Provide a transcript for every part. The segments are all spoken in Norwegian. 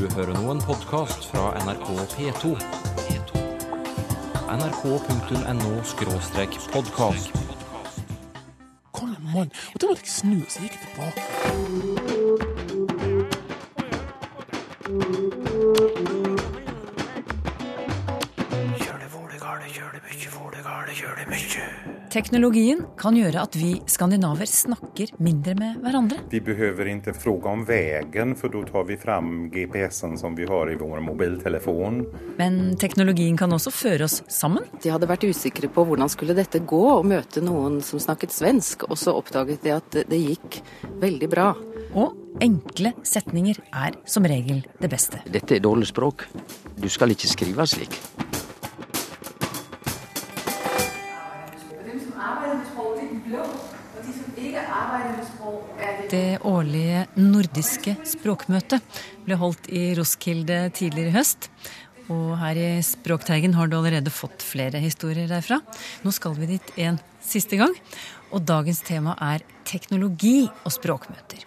Du hører nå en podkast fra NRK P2. nrk.no-podkast. Kom mann. Og da måtte jeg snu, så jeg gikk tilbake. Teknologien kan gjøre at vi skandinaver snakker mindre med hverandre. Vi behøver ikke fråga om veien, for da tar vi fram GPSen som vi har i vår mobiltelefon. Men teknologien kan også føre oss sammen. De hadde vært usikre på hvordan skulle dette gå, å møte noen som snakket svensk, og så oppdaget de at det gikk veldig bra. Og enkle setninger er som regel det beste. Dette er dårlig språk. Du skal ikke skrive slik. Det årlige nordiske språkmøtet ble holdt i Roskilde tidligere i høst. Og her i Språkteigen har du allerede fått flere historier derfra. Nå skal vi dit en siste gang. Og dagens tema er teknologi og språkmøter.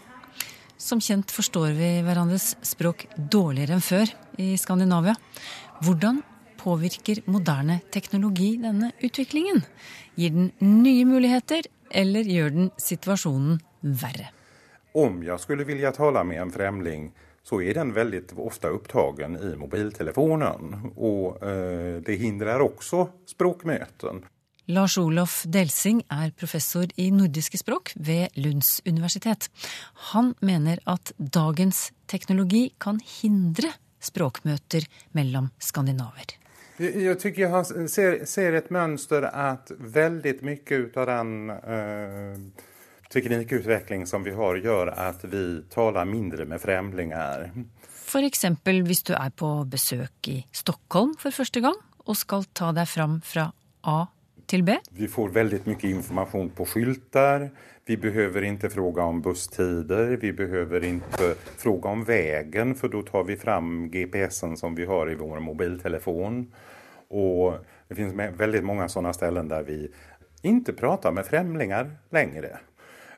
Som kjent forstår vi hverandres språk dårligere enn før i Skandinavia. Hvordan påvirker moderne teknologi denne utviklingen? Gir den nye muligheter, eller gjør den situasjonen verre? Om jeg skulle vilje tale med en fremling, så er den veldig ofte opptatt i mobiltelefonen Og eh, det hindrer også språkmøten. Lars Olof Delsing er professor i nordiske språk ved Lunds universitet. Han mener at dagens teknologi kan hindre språkmøter mellom skandinaver. Jag jag tycker jag har- ser, ser ett mönster att väldigt mycket av den eh, teknikutveckling som vi har gjør at vi taler mindre med främlingar. F.eks. hvis du er på besøk i Stockholm for første gang og skal ta deg fram fra A til B. Vi får veldig mye informasjon på skyltar. Vi behöver inte fråga om busstider. Vi behöver inte fråga om vägen för då tar vi fram GPSen som vi har i vår mobiltelefon. Och det finns väldigt många sådana ställen där vi inte pratar med främlingar längre.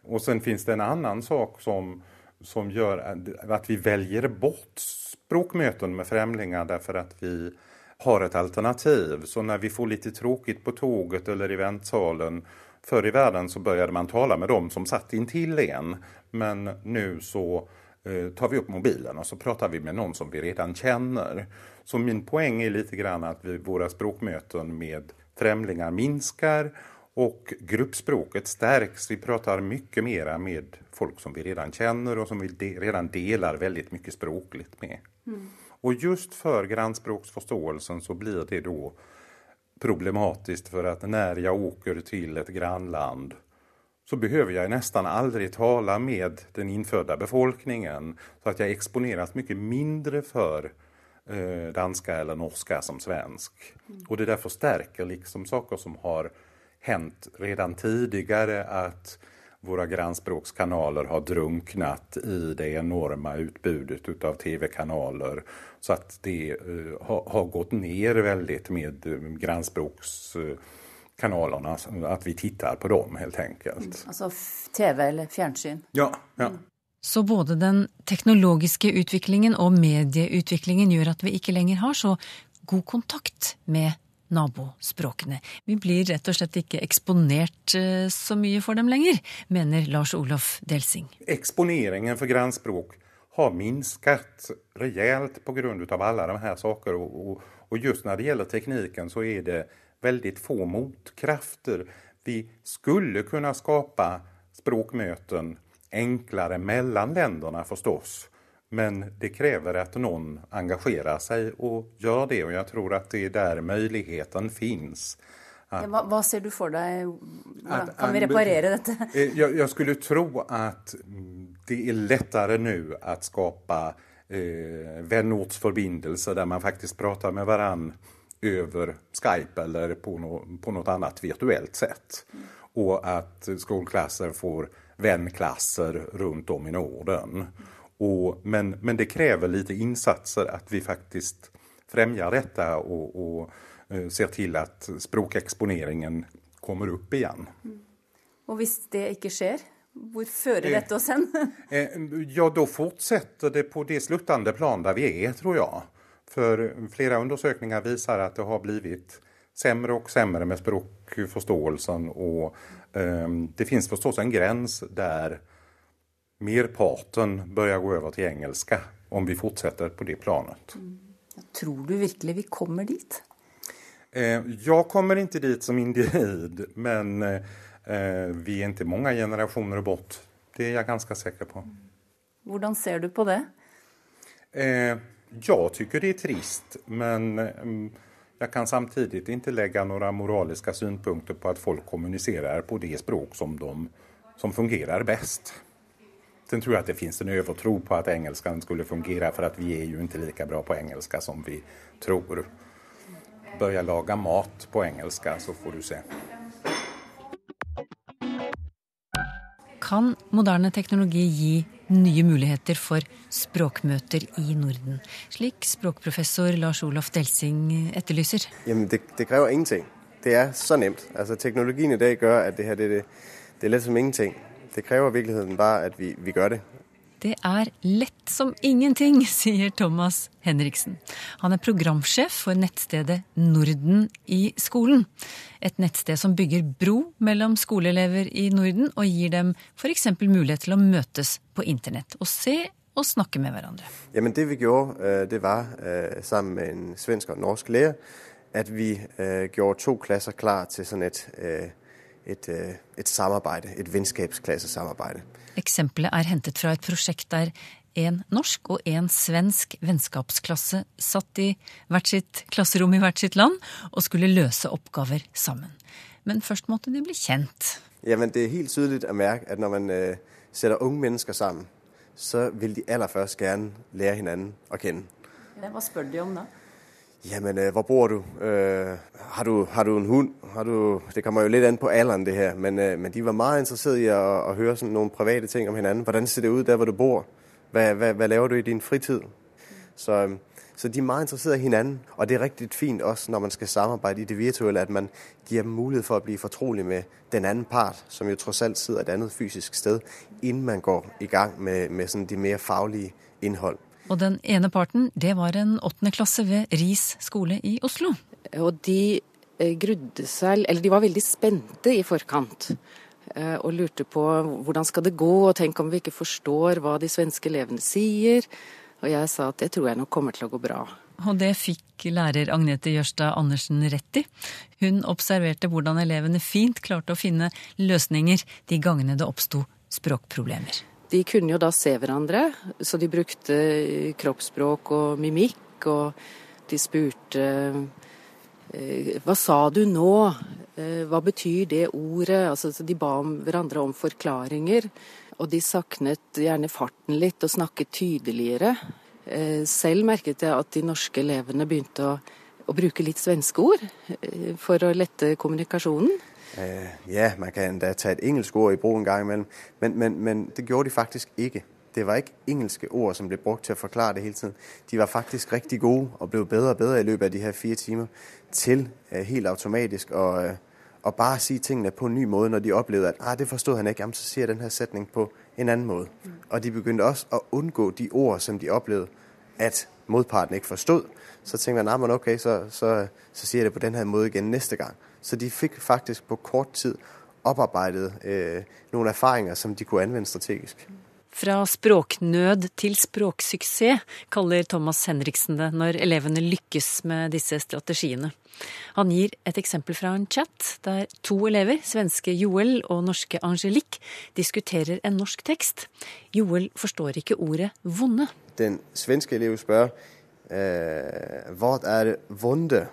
Och sen finns det en annan sak som, som gör att vi väljer bort språkmöten med främlingar därför att vi har ett alternativ. Så när vi får lite tråkigt på tåget eller i väntsalen Förr i världen så började man tala med dem som satt intill en. Men nu så eh, tar vi upp mobilen och så pratar vi med någon som vi redan känner. Så min poäng är lite grann att vi, våra språkmöten med främlingar minskar och gruppspråket stärks. Vi pratar mycket mera med folk som vi redan känner och som vi de, redan delar väldigt mycket språkligt med. Och just för grannspråksförståelsen så blir det då problematiskt för att när jag åker till ett grannland så behöver jag nästan aldrig tala med den infödda befolkningen så att jag exponeras mycket mindre för eh, danska eller norska som svensk. Och det där förstärker liksom saker som har hänt redan tidigare att våra grannspråkskanaler har drunknet i det enorme utbudet av tv-kanaler. Så at det uh, har, har gått ned veldig med eh, grannspråkskanalerna. Att vi tittar på dem helt enkelt. Altså TV eller fjernsyn. Ja, ja. Så både den teknologiske utviklingen og medieutviklingen gjør at vi ikke lenger har så god kontakt med nabospråkene. Vi blir rett og slett ikke eksponert eh, så mye for dem lenger, mener Lars Olof Delsing. Eksponeringen for grannspråk har minsket reelt på alle de her saker. Og, och just når det gjelder teknikken, så er det veldig få motkrafter. Vi skulle kunne skapa språkmøten enklere mellom landene, förstås. Men det krever at noen engasjerer seg og gjør det og jeg tror at det er der muligheten fins. Ja, hva, hva ser du for deg? Hvordan kan vi reparere dette? jeg, Jag, jag skulle tro att mm, det er lettere nå å skapa eh, vänortsförbindelser der man faktisk prater med hverandre over Skype eller på, noe på annat virtuellt sett. Og at skolklasser får vennklasser rundt om i Norden. Och, men, men det kräver lite insatser att vi faktiskt främjar detta och, och eh, ser till att språkexponeringen kommer upp igen. Og hvis det ikke skjer, Hvor fører dette oss hen? Eh, ja, da fortsetter det på det sluttende plan der vi er, tror jeg. For flere undersøkelser viser at det har blitt sämre og sämre med språkforståelsen. Og eh, det finnes forstås en gräns der merparten börjar gå over til engelska om vi fortsetter på det planet. Tror du virkelig vi kommer dit? Eh, jeg kommer ikke dit som individ, men eh, vi er ikke mange generasjoner bort. Det er jeg ganske sikker på. Hvordan ser du på det? Eh, jeg tycker det er trist, men mm, jeg kan samtidig ikke legge noen moraliske synpunkter på at folk kommuniserer på det språk som, de, som fungerer best. Sen tror jeg at det finnes en övertro på at engelskan skulle fungere, for att vi er jo ikke like bra på engelska som vi tror. Börja lage mat på engelska, så får du se. Kan moderne teknologi gi nye muligheter for språkmøter i Norden, slik språkprofessor Lars Olof Delsing etterlyser? Jamen, det, det krever ingenting. Det er så nemt. Altså, teknologien i dag gjør at det her det, det, det er lett som ingenting. Det krever i virkeligheten bare at vi, vi gjør det. Det er lett som ingenting, sier Thomas Henriksen. Han er programsjef for nettstedet Norden i skolen. Et nettsted som bygger bro mellom skoleelever i Norden og gir dem f.eks. mulighet til å møtes på internett og se og snakke med hverandre. Jamen det vi gjorde, øh, det var øh, sammen med en svensk og norsk lærer, at vi øh, gjorde to klasser klar til sånn et, et, et samarbeid, et vennskapsklassesamarbeid. Eksempelet er hentet fra et prosjekt der en norsk og en svensk vennskapsklasse satt i hvert sitt klasserom i hvert sitt land og skulle løse oppgaver sammen. Men først måtte de bli kjent. Ja, men Det er helt tydelig å merke at når man uh, setter unge mennesker sammen, så vil de aller først gjerne lære hverandre å kjenne. Hva spør de om da? Jamen, øh, hvor bor du? Øh, har du? Har du en hund? Har du, det kommer jo litt an på alderen, det her. Men, øh, men de var meget interesserede i å, å høre nogle private ting om hinanden. Hvordan ser det ut der, hvor du bor? Hva, hva, hva laver du i din fritid? Så, så de er meget interesserede i hinanden. Og det er riktig fint også, når man skal samarbeide i det virtuelle, at man giver dem mulighet for å bli fortrolig med den anden part, som jo trods alt sidder et andet fysisk sted, inden man går i gang med, med det mer faglige innhold. Og den ene parten, det var en åttende klasse ved Ris skole i Oslo. Og de eh, grudde seg Eller de var veldig spente i forkant. Eh, og lurte på hvordan skal det gå, og tenk om vi ikke forstår hva de svenske elevene sier. Og jeg sa at det tror jeg nok kommer til å gå bra. Og det fikk lærer Agnete Jørstad Andersen rett i. Hun observerte hvordan elevene fint klarte å finne løsninger de gangene det oppsto språkproblemer. De kunne jo da se hverandre, så de brukte kroppsspråk og mimikk. Og de spurte eh, Hva sa du nå? Eh, hva betyr det ordet? Altså, de ba om hverandre om forklaringer. Og de saknet gjerne farten litt og snakket tydeligere. Eh, selv merket jeg at de norske elevene begynte å, å bruke litt svenske ord for å lette kommunikasjonen. Uh, ja, man kan endda tage et engelsk ord i brug en gang imellem, men, men, men, det gjorde de faktisk ikke. Det var ikke engelske ord som ble brukt til å forklare det hele tiden. De var faktisk riktig gode og ble bedre og bedre i løpet av de her fire timer til uh, helt automatisk å, og bare si tingene på en ny måte når de opplevde at ah, det forstod han ikke, jamen, så sier jeg denne setning på en annen måte. Mm. Og de begynte også å unngå de ord som de opplevde at motparten ikke forstod. Så tenkte man ah, ok, så, så, så sier jeg det på denne måten igjen neste gang. Så de fikk faktisk på kort tid opparbeidet eh, noen erfaringer som de kunne anvende strategisk. Fra språknød til språksuksess, kaller Thomas Henriksen det når elevene lykkes med disse strategiene. Han gir et eksempel fra en chat der to elever, svenske Joel og norske Angelique, diskuterer en norsk tekst. Joel forstår ikke ordet 'vonde'. Den svenske eleven spør eh, hva er vonde?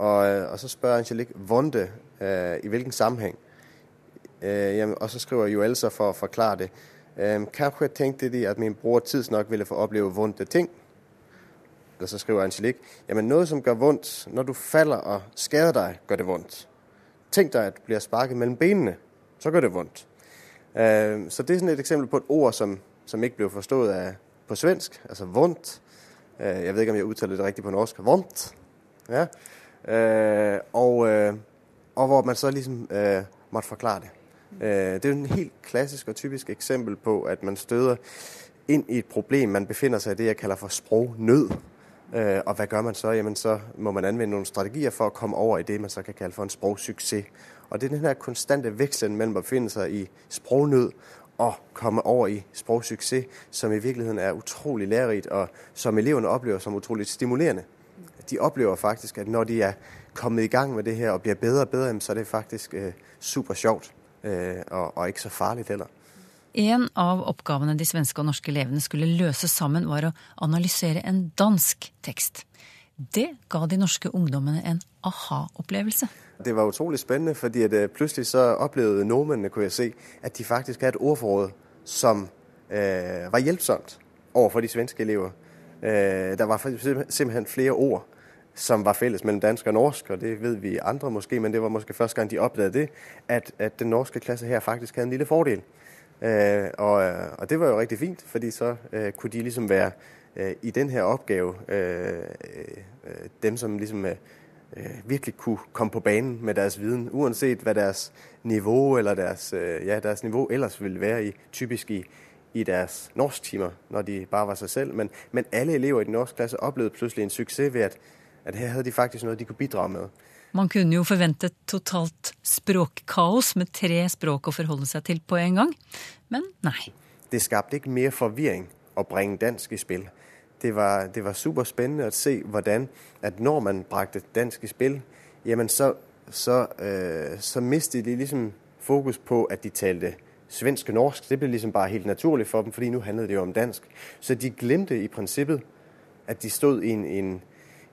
Og, og så spør Angelique Vonde øh, i hvilken sammenheng. Øh, jamen, og så skriver Joel så for å forklare det. Øh, kanskje tenkte de at min bror tidsnok ville få oppleve vonde ting. Og så skriver Angelique jamen noe som gjør vondt når du faller og skader deg, gjør det vondt. Tenk deg at du blir sparket mellom benene, så gjør det vondt. Øh, så det er et eksempel på et ord som, som ikke ble forstått av, på svensk, altså vondt. Øh, jeg vet ikke om jeg uttaler det riktig på norsk. Vondt. Ja. Øh, og, øh, og, hvor man så liksom øh, måtte forklare det. Øh, det er jo en helt klassisk og typisk eksempel på, at man støder ind i et problem. Man befinder sig i det, jeg kalder for sprognød. Øh, og hvad gør man så? Jamen så må man anvende nogle strategier for at komme over i det, man så kan kalde for en sprogsucces. Og det er den her konstante vekslen mellem at befinde sig i sprognød og komme over i sprogsucces, som i virkeligheden er utrolig lærerigt, og som eleverne oplever som utroligt stimulerende. De opplever faktisk, at når de er kommet i gang med det her og bliver bedre og bedre, så er det faktisk øh, super sjovt øh, og, og ikke så farlig heller. En av oppgavene de svenske og norske elevene skulle løse sammen, var å analysere en dansk tekst. Det ga de norske ungdommene en aha-opplevelse. Det var utrolig spennende, fordi at, plutselig pludselig så opplevde nordmennene kunne jeg se, at de faktisk hadde et ordforråd, som eh, var hjelpsomt overfor de svenske elever. Øh, der var simpelthen flere ord, som var fælles mellom dansk og norsk, og det ved vi andre måske, men det var måske første gang, de oppdaget det, at, at den norske klasse her faktisk hadde en lille fordel. Øh, og, og det var jo riktig fint, fordi så øh, kunne de liksom være øh, i den her oppgave øh, øh, dem, som liksom øh, virkelig kunne komme på banen med deres viden, uanset hva deres niveau eller deres, øh, ja, deres niveau ellers ville være i, typisk i, i deres norsktimer, når de bare var sig selv. Men, men alle elever i den norske klasse opplevde plutselig en suksess ved, at, at her hadde de faktisk noe de kunne bidrage med. Man kunne jo forvente et totalt språkkaos med tre språk å forholde seg til på en gang, men nei. Det skapte ikke mer forvirring å bringe dansk i spill. Det var, det var superspennende å se, hvordan at når man brakte dansk i spill, jamen så, så, øh, så mistet de liksom fokus på, at de talte svensk og norsk. Det ble liksom bare helt naturlig for dem, fordi nå handlet det jo om dansk. Så de glemte i prinsippet at de stod i en, en,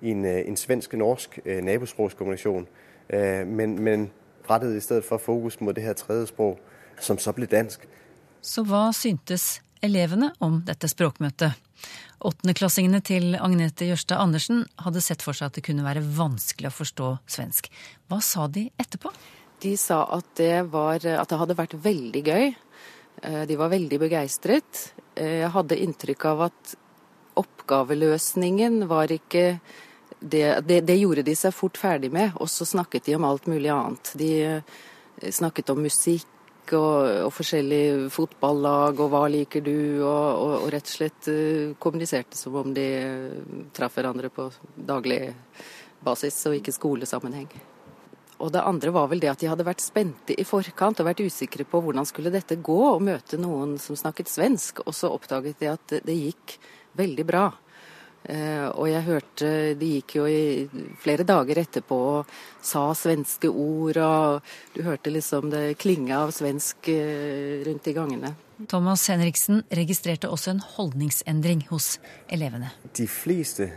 en, øh, en svensk-norsk eh, nabospråkskommunikasjon, eh, men, men rettet i stedet for fokus mot det her tredje sprog, som så ble dansk. Så hva syntes elevene om dette språkmøtet? Åttendeklassingene til Agnete Jørstad Andersen hadde sett for seg at det kunne være vanskelig å forstå svensk. Hva sa de etterpå? De sa at det, var, at det hadde vært veldig gøy. De var veldig begeistret. Jeg hadde inntrykk av at oppgaveløsningen var ikke det, det, det, gjorde de seg fort ferdig med, og så snakket de om alt mulig annet. De eh, snakket om musikk og, og forskjellige fotballag og hva liker du, og, og, og, rett og slett kommuniserte som om de traff hverandre på daglig basis og ikke skolesammenheng. Og det andre var vel det at de hadde vært spente i forkant og vært usikre på hvordan skulle dette gå, å møte noen som snakket svensk, og så oppdaget de at det, gikk veldig bra. Eh, og jeg hørte De gikk jo i flere dager etterpå og sa svenske ord, og du hørte liksom det klinge av svensk eh, rundt i gangene. Thomas Henriksen registrerte også en holdningsendring hos elevene. De fleste,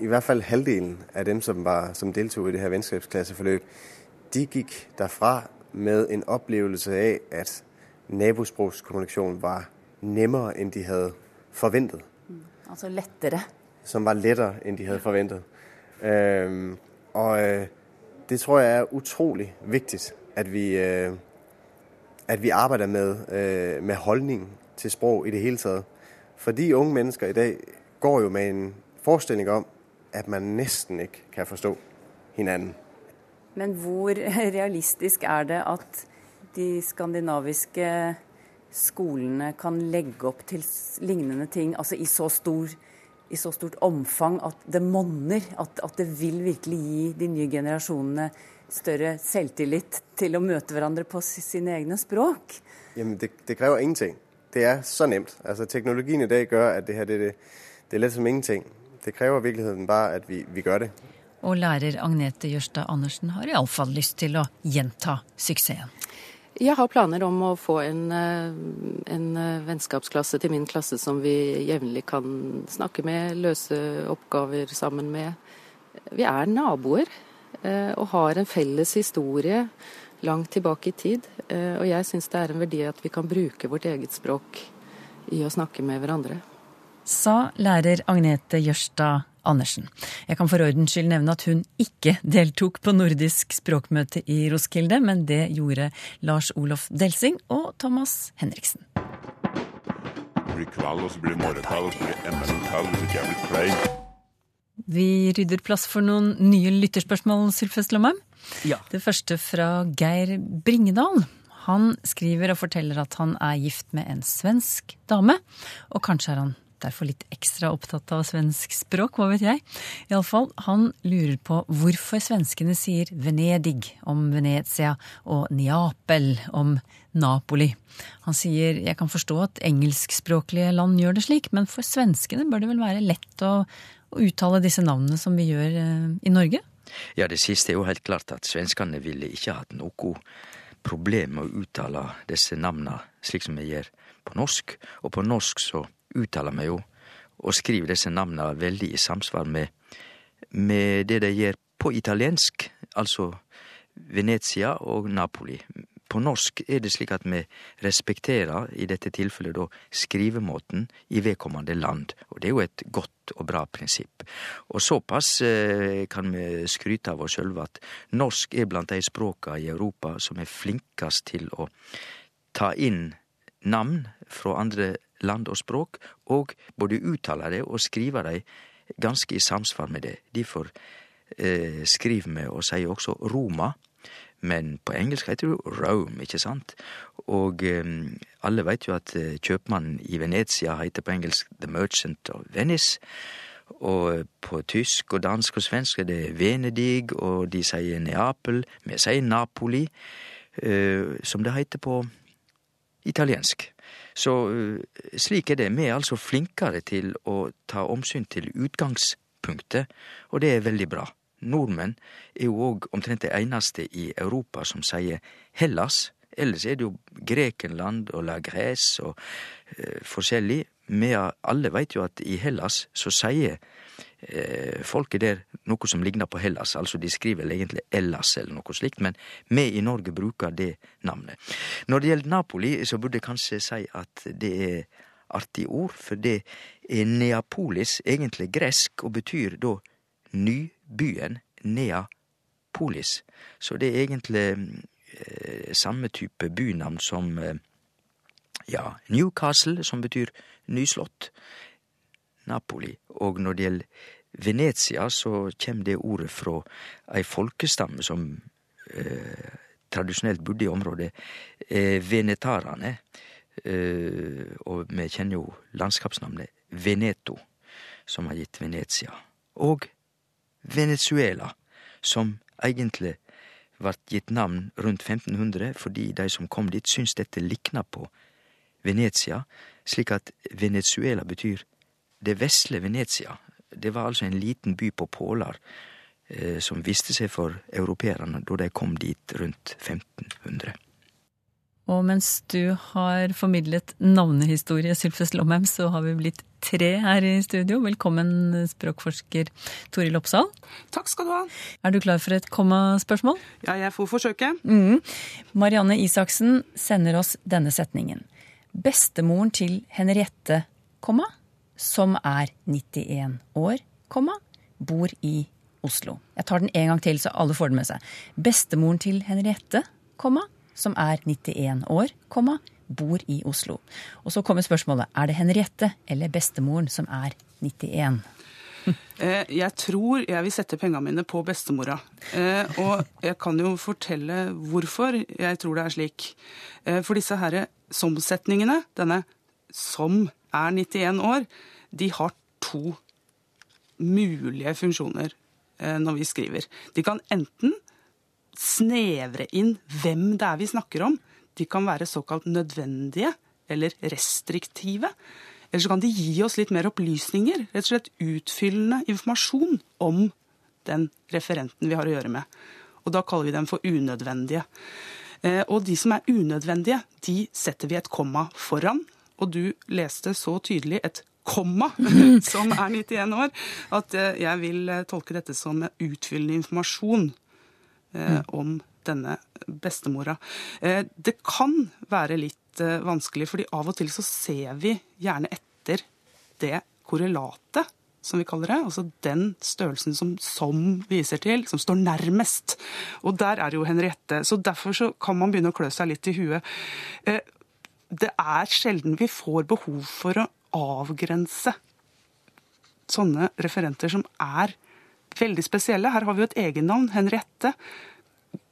i hvert fall halvdelen av dem som, var, som deltok i det her vennskapsklasseforløp, de gikk derfra med en opplevelse av at nabospråkskommunikasjon var nemmere enn de hadde forventet. Mm, altså lettere? som var lettere enn de hadde forventet. Øh, og øh, det tror jeg er utrolig viktig at vi, uh, at vi arbeider med, øh, med holdning til språk i det hele tatt. Fordi unge mennesker i dag går jo med en forestilling om at man nesten ikke kan forstå hinanden. Men hvor realistisk er det at de skandinaviske skolene kan legge opp til lignende ting, altså i så stor i så stort omfang at det monner. At, at, det vil virkelig gi de nye generasjonene større selvtillit til å møte hverandre på sine egne språk? Jamen, det, det krever ingenting. Det er så nemt. Altså, teknologien i dag gjør at det her det, det, det er lett som ingenting. Det krever virkeligheten bare at vi, vi gjør det. Og lærer Agnete Jørstad Andersen har iallfall lyst til å gjenta suksessen. Jeg har planer om å få en, eh, en, eh, vennskapsklasse til min klasse som vi jevnlig kan snakke med, løse oppgaver sammen med. Vi er naboer eh, og har en felles historie langt tilbake i tid. Og jeg syns det er en verdi at vi kan bruke vårt eget språk i å snakke med hverandre. Sa lærer Agnete Jørstad Andersen. Jeg kan for ordens skyld nevne at hun ikke deltok på nordisk språkmøte i Roskilde, men det gjorde Lars Olof Delsing og Thomas Henriksen. Blir kveld, og så blir det og så blir NM-tall hvis ikke jeg blir klein. Vi rydder plass for noen nye lytterspørsmål, Sylfest Lomheim. Ja. Det første fra Geir Bringedal. Han skriver og forteller at han er gift med en svensk dame, og kanskje er han derfor litt ekstra opptatt av svensk språk, hva vet jeg. Iallfall, han lurer på hvorfor svenskene sier Venedig om Venezia og Neapel om Napoli. Han sier jeg kan forstå at engelskspråklige land gjør det slik, men for svenskene bør det vel være lett å, å uttale disse navnene som vi gjør eh, i Norge? Ja, det siste er jo helt klart at svenskene ville ikke hatt noe problem med å uttale disse navna slik som vi gjør på norsk. Og på norsk så uttaler vi jo og skriver disse navnene veldig i samsvar med, med det de gjør på italiensk, altså Venezia og Napoli. På norsk er det slik at vi respekterer, i dette tilfellet da, skrivemåten i vedkommende land. Og det er jo et godt og bra prinsipp. Og såpass eh, kan vi skryte av oss sjølve at norsk er blant de språka i Europa som er flinkest til å ta inn navn fra andre land og språk, og både uttale det og skrive det ganske i samsvar med det. Derfor eh, skriver me og sier også Roma men på engelsk heter det Rome, ikke sant? Og eh, alle veit jo at uh, kjøpmannen i Venezia heter på engelsk The Merchant of Venice. Og på tysk og dansk og svensk er det Venedig, og de sier Neapel. Vi sier Napoli, uh, som det heter på italiensk. Så uh, slik er det. Vi er altså flinkere til å ta omsyn til utgangspunktet, og det er veldig bra. Nordmenn er jo òg omtrent det eneste i Europa som sier Hellas. Ellers er det jo Grekenland og La Grèce og eh, forskjellig. Vi alle veit jo at i Hellas så sier eh, folket der noe som ligner på Hellas. Altså de skriver egentlig Ellas eller noe slikt, men vi i Norge bruker det navnet. Når det gjelder Napoli, så burde jeg kanskje si at det er artig ord, for det er Neapolis, egentlig gresk, og betyr da nybyen Neapolis. Så det er egentlig eh, samme type bynavn som eh, ja, Newcastle, som betyr nyslått. Napoli. Og når det gjelder Venezia, så kjem det ordet fra ei folkestamme som eh, tradisjonelt bodde i området, eh, venetarane. Eh, og vi kjenner jo landskapsnavnet Veneto, som har gitt Venezia. Og Venezuela, som egentlig vart gitt navn rundt 1500 fordi de som kom dit, syntes dette likna på Venezia, slik at Venezuela betyr det vesle Venezia. Det var altså en liten by på pålar eh, som viste seg for europeerne da de kom dit rundt 1500. Og mens du har formidlet navnehistorie, Sylfest Lomheim, så har vi blitt tre her i studio. Velkommen, språkforsker Toril Oppsal. Takk skal du ha. Er du klar for et kommaspørsmål? Ja, jeg får forsøke. Mm. Marianne Isaksen sender oss denne setningen. Bestemoren til Henriette, komma, som er 91 år, komma, bor i Oslo. Jeg tar den en gang til, så alle får den med seg. Bestemoren til Henriette, komma, som er 91 år, komma, bor i Oslo. Og så kommer spørsmålet er det Henriette eller bestemoren som er 91? Eh, jeg tror jeg vil sette pengene mine på bestemora. Eh, og jeg kan jo fortelle hvorfor jeg tror det er slik. Eh, for disse her som-setningene, denne som er 91 år, de har to mulige funksjoner når vi skriver. De kan enten snevre inn hvem det er vi snakker om. De kan være såkalt nødvendige eller restriktive. Eller så kan de gi oss litt mer opplysninger, rett og slett utfyllende informasjon om den referenten vi har å gjøre med. Og da kaller vi dem for unødvendige. Eh, og de som er unødvendige, de setter vi et komma foran. Og du leste så tydelig et komma, som er 91 år, at eh, jeg vil eh, tolke dette som utfyllende informasjon mm. om denne bestemora. Det kan være litt vanskelig, fordi av og til så ser vi gjerne etter det korrelatet som vi kaller det. Altså den størrelsen som som viser til, som står nærmest. Og der er jo Henriette. Så derfor så kan man begynne å klø seg litt i huet. Det er sjelden vi får behov for å avgrense sånne referenter som er veldig spesielle. Her har vi jo et egennavn, Henriette.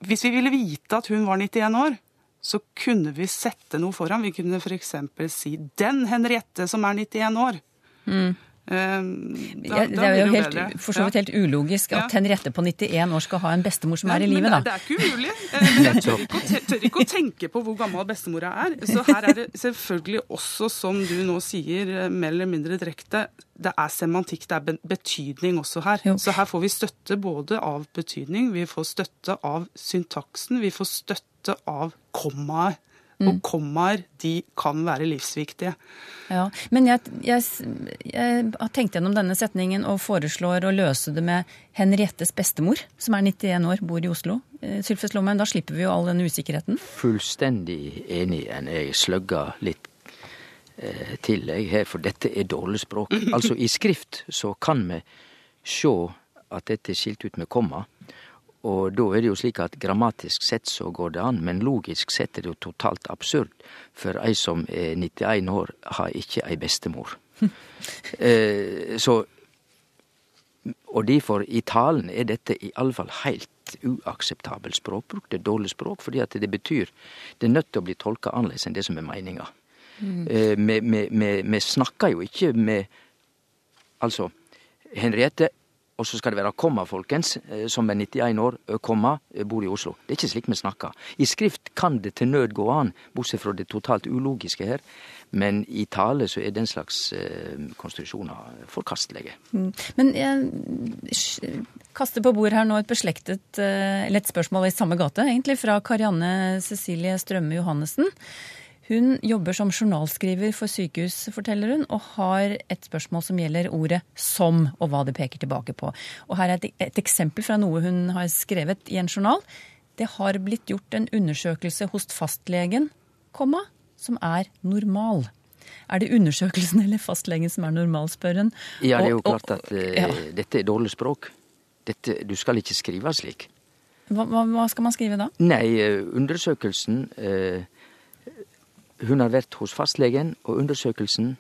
Hvis vi ville vite at hun var 91 år, så kunne vi sette noe foran. Vi kunne f.eks. si 'Den Henriette som er 91 år'. Mm. Eh, da, Ja, det er jo det helt, bedre. for så vidt helt ulogisk at Ja. Henriette på 91 år skal ha en bestemor som er i livet. live, da. Det, er ikke umulig. Eh, jeg tør ikke, tør ikke å tenke på hvor gammel bestemora er. Så her er det selvfølgelig også, som du nå sier, eh, mer eller mindre direkte, det er semantikk, det er betydning også her. Så her får vi støtte både av betydning, vi får støtte av syntaksen, vi får støtte av kommaer. Og Mm. kommaer, de kan være livsviktige. Ja, Men jeg, jeg, jeg har tenkt gjennom denne setningen og foreslår å løse det med Henriettes bestemor, som er 91 år, bor i Oslo. Eh, Sylfes Lomheim, da slipper vi jo all den usikkerheten. Fullstendig enig enn jeg sløgga litt eh, til jeg her, for dette er dårlig språk. Altså i skrift så kan vi sjå at dette er skilt ut med komma. Og da er det jo slik at grammatisk sett så går det an, men logisk sett er det jo totalt absurd. For ei som er 91 år, har ikke ei bestemor. eh, så Og derfor, i talen er dette i alle fall heilt uakseptabel språkbruk. Det er dårlig språk, fordi at det betyr Det er nødt til å bli tolka annerledes enn det som er meininga. Mm. Eh, Vi, vi, vi, vi snakker jo ikke med Altså, Henriette, og så skal det være komma, folkens, eh, som er 91 år, ø, komma, eh, bor i Oslo. Det er ikke slik vi snakker. I skrift kan det til nød gå an, bortsett fra det totalt ulogiske her, men i tale så er den slags eh, konstruksjoner forkastelige. Mm. Men jeg kaster på bord her nå et beslektet, eh, eller et spørsmål i samme gate, egentlig, fra Karianne Cecilie Strømme Johannessen. Hun jobber som journalskriver for sykehus, forteller hun, og har et spørsmål som gjelder ordet 'som', og hva det peker tilbake på. Og her er et, eksempel fra noe hun har skrevet i en journal. Det har blitt gjort en undersøkelse hos fastlegen, komma, som er normal. Er det undersøkelsen eller fastlegen som er normal, spør hun. Ja, det er jo klart at eh, ja. dette er dårlig språk. Dette, du skal ikke skrive slik. Hva, hva, hva skal man skrive da? Nei, eh, undersøkelsen eh, Hun har vært hos fastlegen, og undersøkelsen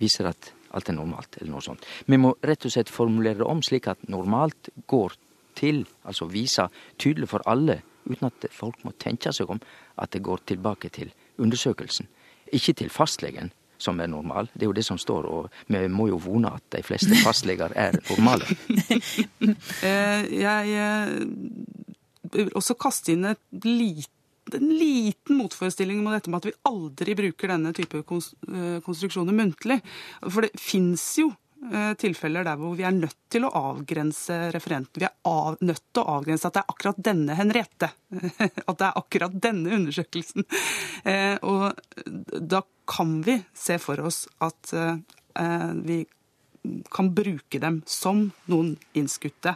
viser at alt er normalt, eller noe sånt. Vi må rett og slett formulere det om slik at normalt går til, altså vise tydelig for alle, uten at folk må tenke seg om, at det går tilbake til undersøkelsen. Ikke til fastlegen, som er normal. Det er jo det som står, og vi må jo vone at de fleste fastleger er normale. Eh, jeg eh, vil også kaste inn et lit, en liten motforestilling mot dette med at vi aldri bruker denne type eh, konstruksjoner muntlig. For det fins jo eh, tilfeller der hvor vi er nødt til å avgrense referenten. Vi er av, nødt til å avgrense at det er akkurat denne Henriette. At det er akkurat denne undersøkelsen. Eh, Og da kan vi se for oss at vi kan bruke dem som noen innskutte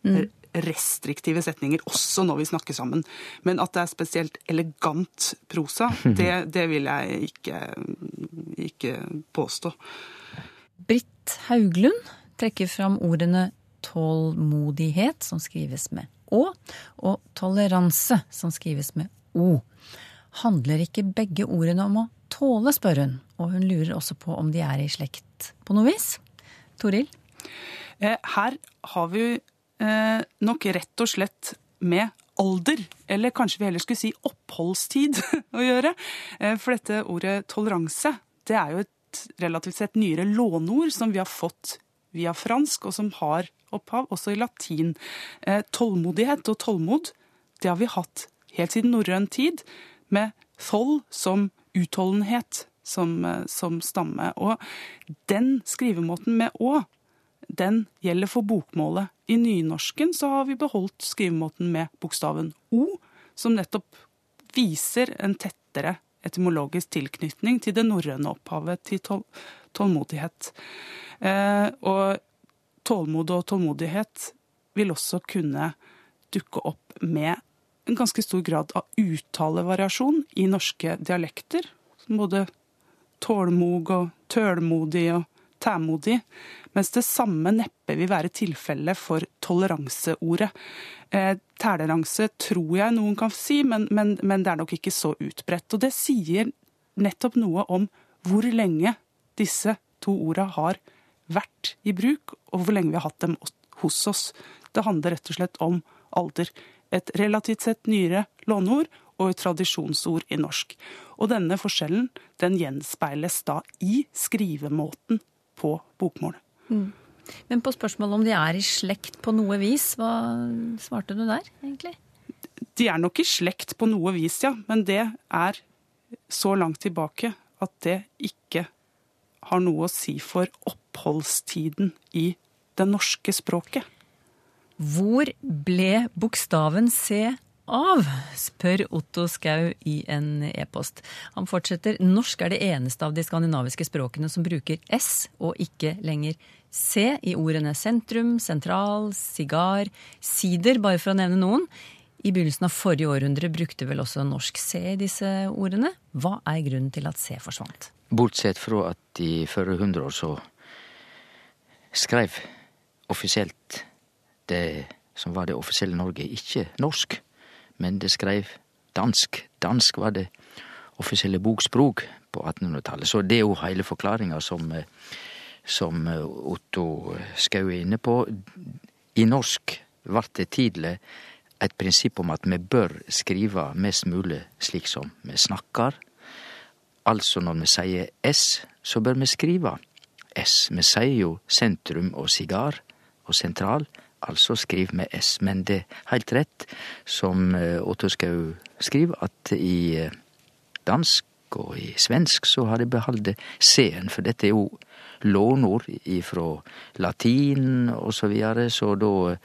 Mm. Restriktive setninger, også når vi snakker sammen. Men at det er spesielt elegant prosa, det, det vil jeg ikke, ikke påstå. Britt Hauglund trekker fram ordene tålmodighet, som skrives med Å, og toleranse, som skrives med O. Handler ikke begge ordene om å tåle, spør hun, og hun lurer også på om de er i slekt på noe vis. Toril? Eh, Her har vi eh, nok rett og slett med alder, eller kanskje vi heller skulle si oppholdstid, å gjøre. Eh, For dette ordet toleranse, det er jo et relativt sett nyere låneord som vi har fått via fransk, og som har opphav også i latin. Eh, Tålmodighet og tålmod, det har vi hatt helt siden norrøn tid, med thol som utholdenhet som, eh, som stamme. Og den skrivemåten med å, den gjelder for bokmålet. I nynorsken så har vi beholdt skrivemåten med bokstaven O, som nettopp viser en tettere etymologisk tilknytning til det norrøne opphavet til tål tålmodighet. Eh, og tålmod og tålmodighet vil også kunne dukke opp med en ganske stor grad av uttalevariasjon i norske dialekter. Både tålmog og tølmodig og tæmodig. Mens det samme neppe vil være tilfellet for toleranseordet. Eh, Toleranse tror jeg noen kan si, men, men, men det er nok ikke så utbredt. Og det sier nettopp noe om hvor lenge disse to orda har vært i bruk, og hvor lenge vi har hatt dem hos oss. Det handler rett og slett om alder. Et relativt sett nyere låneord, og et tradisjonsord i norsk. Og denne forskjellen den gjenspeiles da i skrivemåten på bokmål. Mm. Men på spørsmålet om de er i slekt på noe vis, hva svarte du der, egentlig? De er nok i slekt på noe vis, ja. Men det er så langt tilbake at det ikke har noe å si for oppholdstiden i det norske språket. Hvor ble bokstaven C av? spør Otto Skau i en e-post. Han fortsetter. Norsk er det eneste av de skandinaviske språkene som bruker S og ikke lenger C i ordene sentrum, sentral, sigar, sider, bare for å nevne noen. I begynnelsen av forrige århundre brukte vel også norsk C i disse ordene. Hva er grunnen til at C forsvant? Bortsett fra at i forrige hundre år så skrev offisielt det som var det offisielle Norge, ikke norsk, men det skrev dansk. Dansk var det offisielle bokspråk på 1800-tallet. Så det er jo hele forklaringa som, som Otto Skau er inne på. I norsk ble det tidlig et prinsipp om at vi bør skrive mest mulig slik som vi snakker. Altså når vi sier S, så bør vi skrive S. Vi sier jo sentrum og sigar og sentral, altså skriv med S. Men det er heilt rett, som eh, Otto Skau skriver, at i eh, dansk og i svensk så har de beholdt C-en, for dette er jo lånord ifra latin og så videre, så da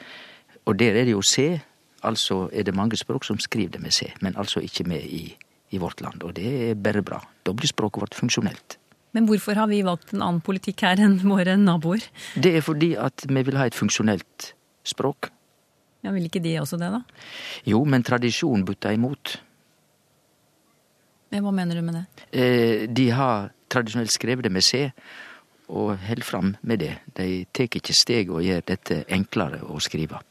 Og der er det jo C, altså er det mange språk som skriver det med C, men altså ikke med i, i vårt land. Og det er bare bra. Da blir språket vårt funksjonelt. Men hvorfor har vi valgt en annen politikk her enn våre naboer? Det er fordi at vi vil ha et funksjonelt språk. Ja, Vil ikke de også det, da? Jo, men tradisjon butta imot. Hva mener du med det? Eh, de har tradisjonelt skrevet det med C, og held fram med det. De tar ikke steg og gjør dette enklere å skrive.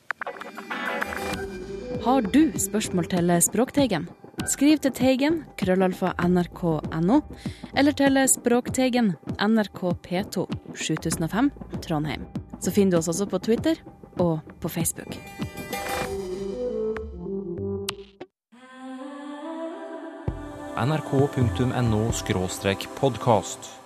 Har du spørsmål til Språkteigen? Skriv til Teigen, krøllalfa nrk.no, eller til Språkteigen, NRK P2, 7005, Trondheim. Så finner du oss også på Twitter og på Facebook. nrk.no podkast.